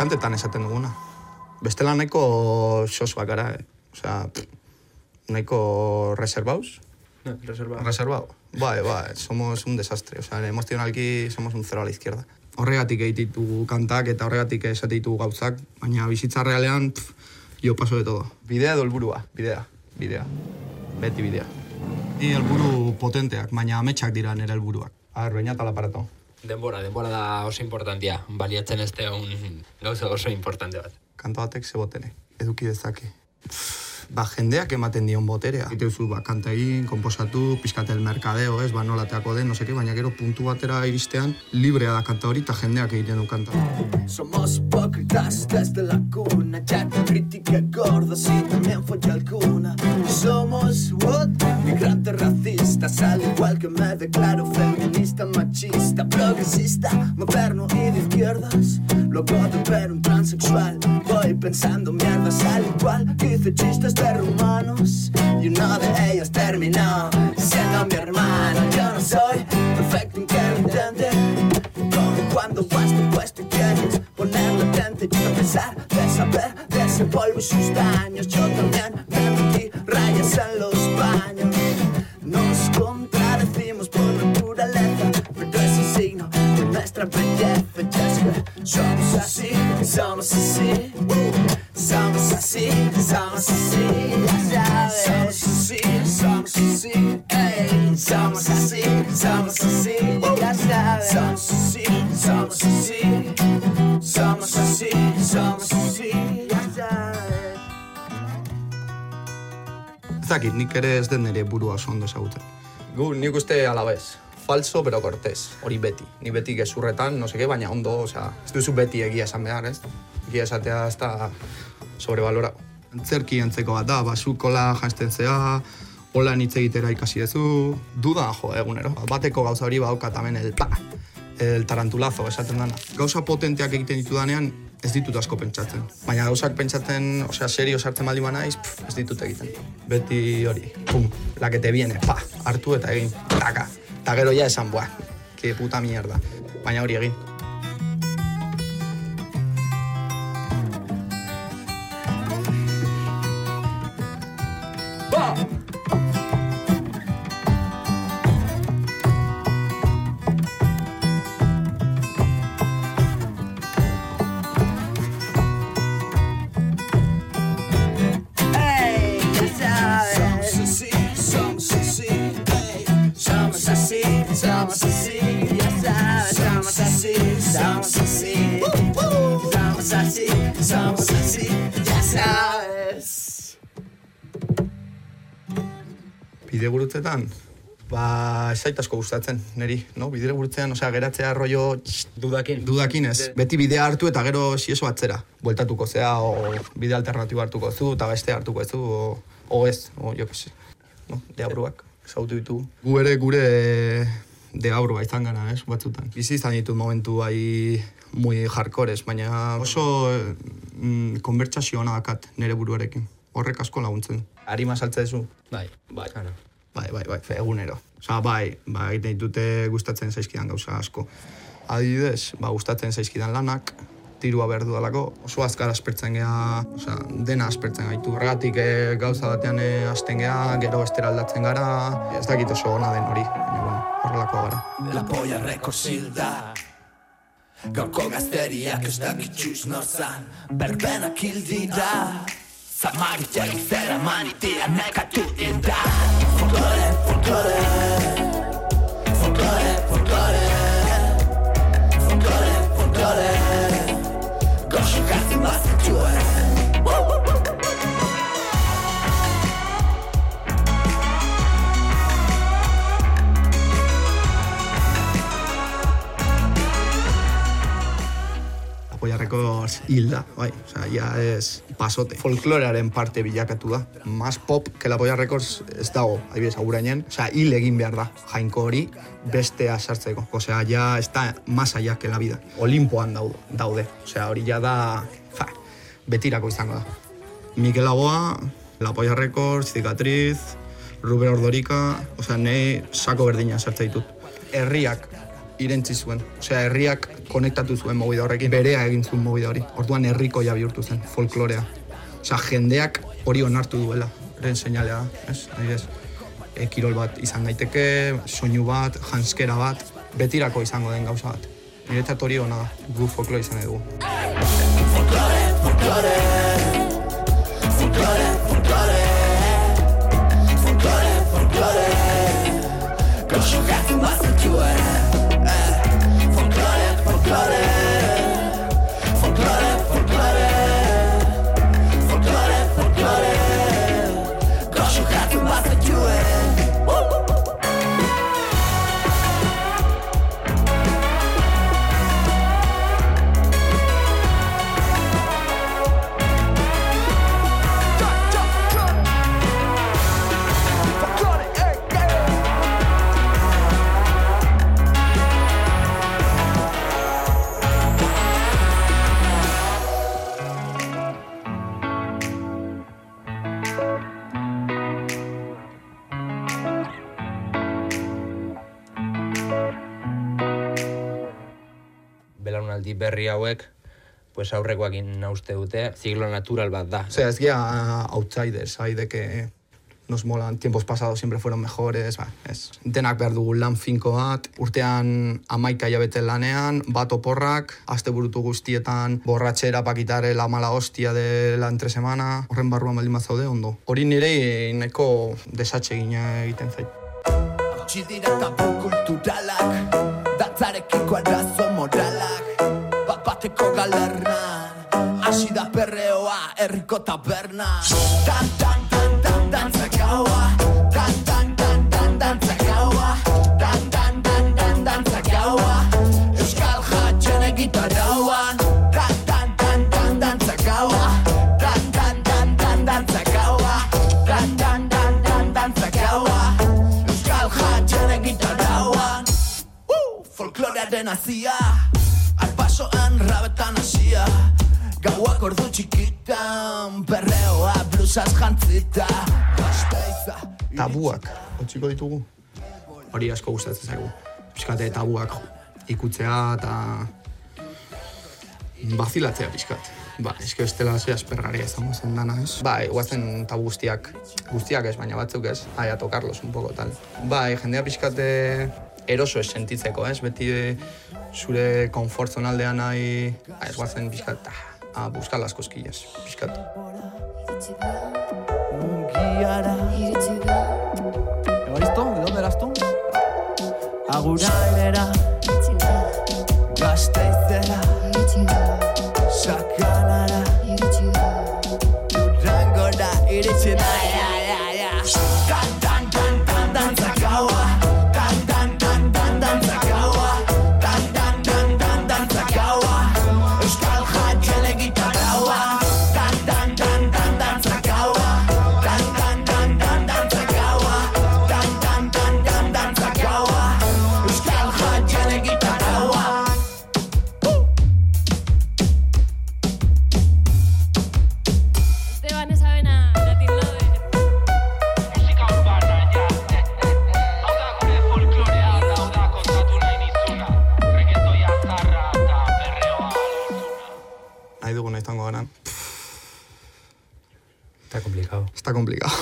kantetan esaten duguna. Bestela nahiko xosuak gara, eh? Osea, nahiko reservaus. No, reserva. Reservado. Bai, bai, somos un desastre. O sea, emozionalki somos un cero a la izquierda. Horregatik egititu kantak eta horregatik esate ditugu gauzak, baina bizitza realean, pff, yo paso de todo. Bidea edo helburua, bidea, bidea. Beti bidea. Ni helburu potenteak, baina ametsak dira nire helburuak. A ver, baina tal aparato. Denbora, denbora da oso importantia. Baliatzen ez un gauza oso importante bat. Kanta batek ze botere, eduki dezake. Ba, jendeak ematen dion boterea. Iteuzu, ba, kanta egin, komposatu, pizkatel merkadeo, ez, ba, nolateako den, no seke, baina gero puntu batera iristean, librea da kanta hori, eta jendeak egiten du kanta. Somos hipócritas desde la cuna, ya te crítica gorda si también fue alguna. Somos what? migrantes racistas, al igual que me declaro feminista, machista, progresista, moderno y de izquierdas. Luego de ver un transexual, voy pensando mierdas al igual que hice chistes de rumanos. Y uno de ellos terminó siendo mi hermano. Yo no soy perfecto, inteligente. Como cuando vas tu puesto y quieres ponerle tente y a pesar de saber de ese polvo y sus daños, yo también sabes. Somos así, somos así, ey. somos así, somos así, ya sabes. Somos así, somos así, somos así, somos así, ya sabes. Ez dakit, nik ere ez den nire burua oso ondo ezagutzen. Gu, nik uste alabez. Falso, pero cortés. Hori beti. Ni beti gezurretan, no seke, baina ondo, osea, ez duzu beti egia esan behar, ez? Egia esatea ez da sobrevalora. Antzerki antzeko bat da, basukola jantzen zea, hola hitz egitera ikasi duzu, duda jo, egunero. Bateko gauza hori badaukat hemen el pa, el tarantulazo esaten dana. Gauza potenteak egiten ditudanean, ez ditut asko pentsatzen. Baina gauzak pentsatzen, osea, serio sartzen baldin banaiz, ez ditut egiten. Beti hori, pum, la que te viene, pa, hartu eta egin, taka. Eta gero ja esan, buah, que puta mierda. Baina hori egin. Bide gurutzetan, ba, ez zait asko gustatzen, neri, no? Bide gurutzean, osea, geratzea rollo txt, Dudakin. dudakin ez. Beti bidea hartu eta gero sieso atzera. Bueltatuko zea, o bide alternatibo hartuko zu, eta beste hartuko zu, o, o ez, o jo que se. No? Deabruak, zautu ditu. Gu ere gure deabrua izan gana, ez, batzutan. Bizi izan ditut momentu bai muy hardcores, baina oso mm, konbertsazio hona dakat nire buruarekin. Horrek asko laguntzen. Arima saltza duzu? Bai, bai. Claro. Bai, bai, bai, egunero. Osa, bai, ba, egiten ditute gustatzen zaizkidan gauza asko. Adibidez, ba, gustatzen zaizkidan lanak, tirua behar dudalako, oso azkar aspertzen gea, osea, dena aspertzen gaitu. Horregatik eh, gauza batean eh, hasten gea, gero estera aldatzen gara, ez dakit oso ona den hori, baina, bueno, horrelakoa gara. La polla rekosilda Gaurko gazteriak ez dakitxuz norzan Berbenak hil dira Zamaritek zera manitia nekatu dira Records hilda, bai, osea, ja ez pasote. Folklorearen parte bilakatu da. Mas pop que la Apoia Records ez dago, adibidez, agurainen. Osea, hil egin behar da, jainko hori bestea sartzeko. Osea, ja está más allá que la vida. Olimpoan daude, daude. Osea, hori ja da, fa, betirako izango da. Mikel Laboa, La Polla Records, Cicatriz, Ruben Ordorika, osea, nahi sako berdina sartza ditut. Herriak irentzi zuen. Osea, herriak konektatu zuen mobide horrekin, berea egin zuen mobide hori. Orduan herrikoia bihurtu zen, folklorea. Osea, jendeak hori onartu duela, eren seinalea, ez? ez? E, kirol bat izan daiteke, soinu bat, janskera bat, betirako izango den gauza bat. Niretzat hori hona da, gu folklore izan dugu. Belaunaldi berri hauek pues aurrekoak nauste dute, ziglo natural bat da. O sea, es guía outsiders, hay de que nos molan, tiempos pasados siempre fueron mejores, ba, es. Denak behar dugu lan finko bat, urtean amaika jabete lanean, bat oporrak, aste burutu guztietan, borratxera pakitare la mala hostia de la entre semana, horren barruan baldin zaude ondo. Hori nire neko desatxe gina egiten zait. Txidira tabu kulturalak, datzarekiko arazo moralak, bat bateko galernan, hasi da perreoa, erriko taberna. Tan, tan, tan, tan, dantza gaua, tan, tan, tan, tan, dantza gaua, tan, tan, tan, tan, dantza gaua, euskal jatxen egitarauan, tan, tan, tan, tan, dantza gaua, tan, tan, tan, tan, dantza gaua, tan, tan, tan, tan, dantza gaua, euskal jatxen egitarauan, uh, folklorearen azia, txikitan, perreoa, blusaz jantzita Tabuak, otxiko ditugu? Hori asko gustatzen zaigu. Piskate tabuak ikutzea eta bazilatzea pixkat. Ba, eske estela zea aspergaria izango zen dana, ez? Ba, iguazen tabu guztiak, guztiak ez, baina batzuk ez, aia tokarlos un poco tal. Ba, jendea pixkate eroso ez sentitzeko, ez? Beti zure konfort zonaldean nahi, ez guazen pixkat, ah, a buscar las cosquillas. Mungiara Evaristo, ¿de dónde eras tú? Está complicado. Está complicado.